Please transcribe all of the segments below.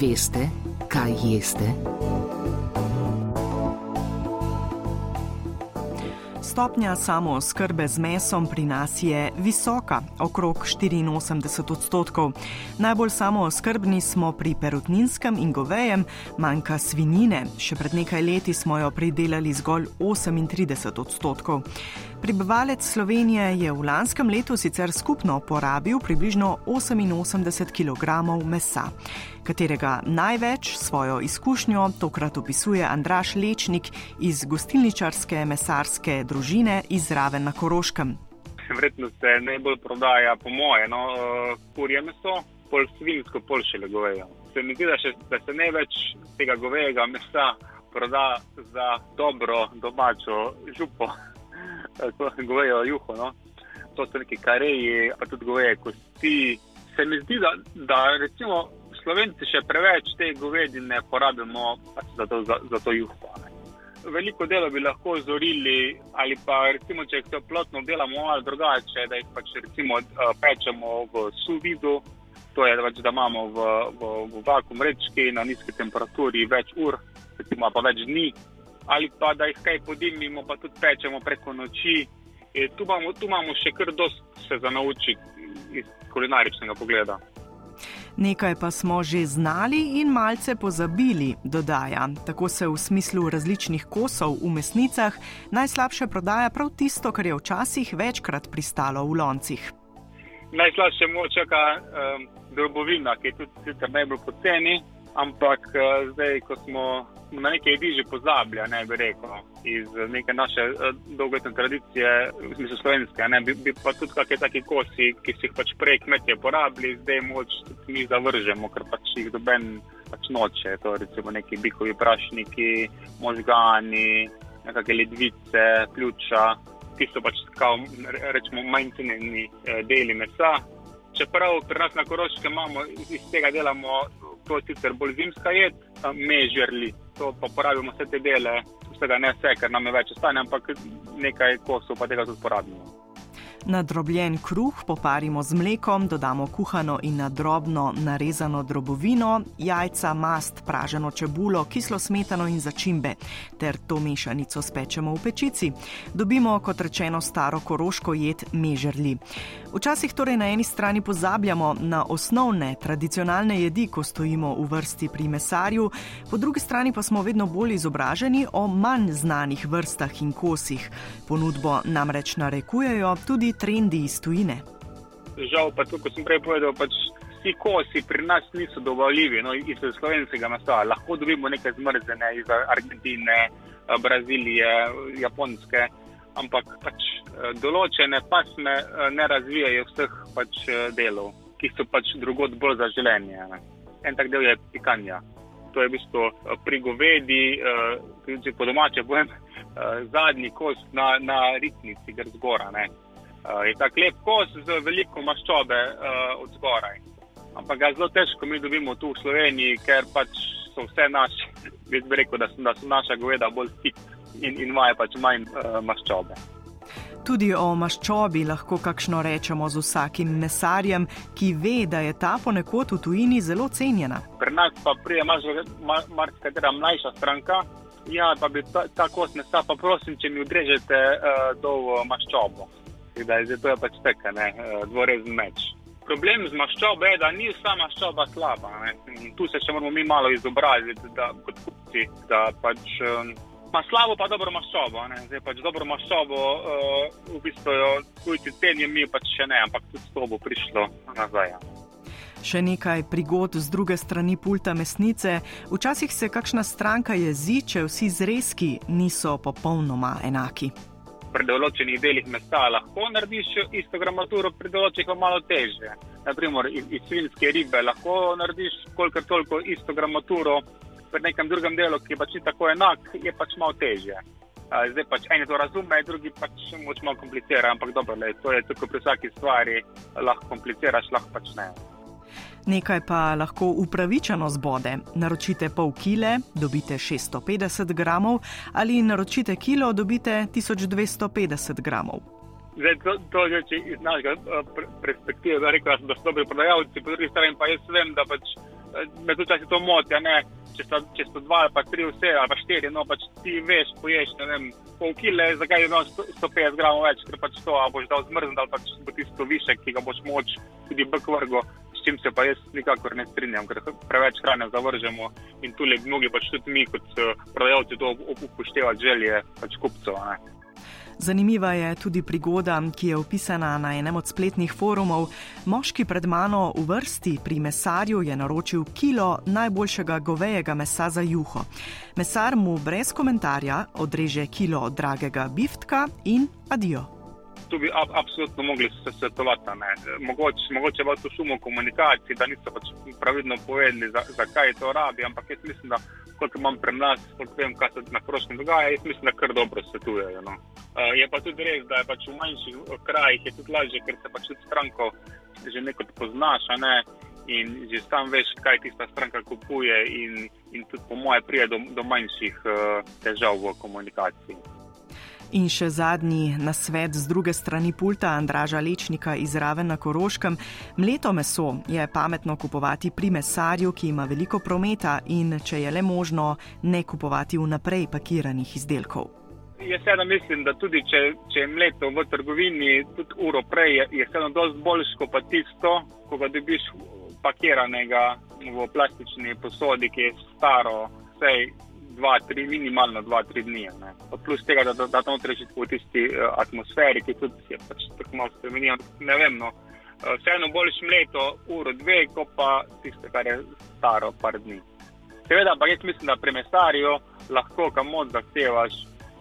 Veste, kaj jeste? Stopnja samooskrbe z mesom pri nas je visoka, okrog 84 odstotkov. Najbolj samooskrbni smo pri perutninskem in govejem, manjka svinjine. Še pred nekaj leti smo jo pridelali zgolj 38 odstotkov. Prebivalec Slovenije je v lanskem letu sicer skupno porabil približno 88 kg mesa, katerega največ svojo izkušnjo tokrat opisuje Andraš Lečnik iz gostilničarske mesarske družine iz Raven na Koroškem. Verjetno se najbolj prodaja, po moje, no, kurje meso, pol svinsko, pol še le govejo. Se mi zdi, da, še, da se največ tega govejega mesa proda za dobro domačo župo. Govejo juho. No? To so neki kareji, pa tudi goveje kosti. Se mi zdi, da, da recimo slovenci še preveč te govedine porabimo pač za, to, za, za to juho. Ne? Veliko dela bi lahko zorili, ali pa recimo, če jih plotno delamo malo drugače, da jih pač recimo pečemo v suvidu, to je pač, da imamo v, v, v vakuum rečki na nizki temperaturi več ur, recimo pa več dni, ali pa da jih kaj podimimo, pa tudi pečemo preko noči. E, tu, imamo, tu imamo še kar dosti se za naučiti iz kulinaričnega pogleda. Nekaj pa smo že znali in malce pozabili, dodaja. Tako se v smislu različnih kosov v mesnicah najslabše prodaja prav tisto, kar je včasih večkrat pristalo v loncih. Najslabše moče čaka um, drobovina, ki je tudi najbolj poceni, ampak uh, zdaj, ko smo na neke jedi že pozablja, ne bi rekel. Iz neke naše uh, dolgoletne tradicije, v smislu slovenske, ne bi, bi pa tudi kakšne take kosi, ki si jih pač prej kmetje porabili, zdaj moč mi zavržemo, ker pač jih doben pač noče. To recimo neki bihovi prašniki, možgani, nekakšne ledvice, pljuča, ki so pač kao, rečemo, manj cenjeni eh, deli mesa. Čeprav pri nas na Koroškem imamo iz tega delamo to sicer bolj zimska jed, mežerli, to pa porabimo vse te dele, vsega ne vse, ker nam je več ostane, ampak nekaj kosov pa tega tudi porabimo. Nadrobljen kruh poparimo z mlekom, dodamo kuhano in nadrobno narezano drobovino, jajca, mast, praženo čebulo, kislo smetano in začimbe, ter to mešanico spečemo v pečici. Dobimo, kot rečeno, staro koroško jed mežerli. Včasih torej na eni strani pozabljamo na osnovne tradicionalne jedi, ko stojimo v vrsti pri mesarju, po drugi strani pa smo vedno bolj izobraženi o manj znanih vrstah in kosih. Ponudbo namreč narekujejo tudi trendi iz tujine. Žal pa to, kot sem prej povedal, pač vsi kosi pri nas niso dovoljivi no, iz slovenskega mesa. Lahko dobimo nekaj zmrzene iz Argentine, Brazilije, Japonske, ampak pač eh, določene pasme eh, ne razvijajo vseh pač eh, delov, ki so pač drugod bolj zaželeni. En tak del je pikanja. To je v bistvu pri govedi, če po domače povem, zadnji kost na, na ritnici, gre zgora. Ne. Uh, je tako lep kos z veliko maščobe uh, od zgoraj. Ampak ga zelo težko mi dobimo tu v Sloveniji, ker pač so vse naše, bi rekel, da, da so naša goveda bolj fit in, in imajo pač manj uh, maščobe. Tudi o maščobi lahko kakšno rečemo z vsakim mesarjem, ki ve, da je ta ponekod v tujini zelo cenjena. Pri nas pa prije marsikatera mlajša stranka. Ja, pa bi ta, ta kos mesa, pa prosim, če mi odrežete uh, dolgo maščobo da je to pač teka, ne, eh, dvorezen meč. Problem z maščobo je, da ni vsa maščoba slaba. Ne. Tu se še moramo mi malo izobraziti, da kot kupci, da pač ima slabo, pa dobro maščobo. Ne. Zdaj pač dobro maščobo, uh, v bistvu jo tujci cenijo, mi pač še ne, ampak tudi to bo prišlo nazaj. Še nekaj prigod z druge strani pulta mesnice. Včasih se kakšna stranka jezi, če vsi zrezki niso popolnoma enaki pri določenih delih mesa lahko narediš isto gramaturo, pri določenih pa malo teže. Naprimer, iz, iz svinske ribe lahko narediš kolikor toliko isto gramaturo, pri nekem drugem delu, ki pač ni tako enak, je pač malo teže. Zdaj pač eni to razume, drugi pač moč malo komplicira, ampak dobro, le, to je tako pri vsaki stvari, lahko kompliciraš, lahko pač ne. Nekaj pa lahko upravičeno zbode. Naročite pol kile, dobite 650 gramov, ali naročite kilo, dobite 1250 gramov. Zdaj, to, to je iz našega uh, perspektive, da rečem, da so dobri prodajalci, po drugi strani pa jaz vem, da pač me tudi časi to moti, ne. Če so, če so dva ali pa tri vse, ali pa štiri, no pač ti veš, poješ, ne vem, pol kile, zakaj je imel 150 gramov več, ker pač to, ali boš dal zmrznil, ali pač bo tisto više, ki ga boš moč tudi bk vrgo, s čim se pa jaz nikakor ne strinjam, ker preveč hrane zavržemo in tu le mogli pač tudi mi kot eh, prodajalci to upoštevati želje pač kupcev. Zanimiva je tudi prigoda, ki je opisana na enem od spletnih forumov. Moški pred mano v vrsti pri mesarju je naročil kilo najboljšega govejega mesa za juho. Mesar mu brez komentarja odreže kilo dragega biftka in adijo. Tu bi ab, absolutno mogli se svetovati. Mogoče, mogoče je to šumo komunikaciji, da niso pač pravilno povedali, zakaj za to rabi, ampak jaz mislim, da koliko imam pri nas, koliko vem, kaj se na krožnem dogaja, jaz mislim, da kar dobro svetujejo. No. Uh, je pa tudi res, da je pač v manjših krajih tudi lažje, ker se pač stranko že nekaj poznaš, ne? in že sam veš, kaj tista stranka kupuje, in, in tudi po moje prije do, do manjših uh, težav v komunikaciji. In še zadnji nasvet z druge strani pulta Andraža Lečnika iz Raven na Koroškem. Mleto meso je pametno kupovati pri mesarju, ki ima veliko prometa in če je le možno, ne kupovati vnaprej pakiranih izdelkov. Jaz sedaj mislim, da tudi če, če je mleto v trgovini, tudi uro prej, je sedaj dosti boljš kot pa tisto, ko ga dobiš pakiranega v plastični posodi, ki je staro. Sej, dva, tri, minimalno dva, tri dni. Plus tega, da, da, da tam reči v tisti uh, atmosferi, ki tudi je pač tako malo spremenjen. Ne vem, no. Uh, vseeno boljš mleto uro, dve, kot pa tiste, kar je staro par dni. Seveda pa jaz mislim, da pri mesarju lahko kam moč zahtevaš,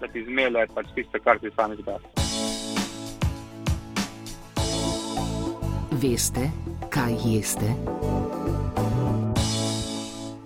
da ti zmele pač tiste, kar ti sami zgasi. Veste, kaj jeste?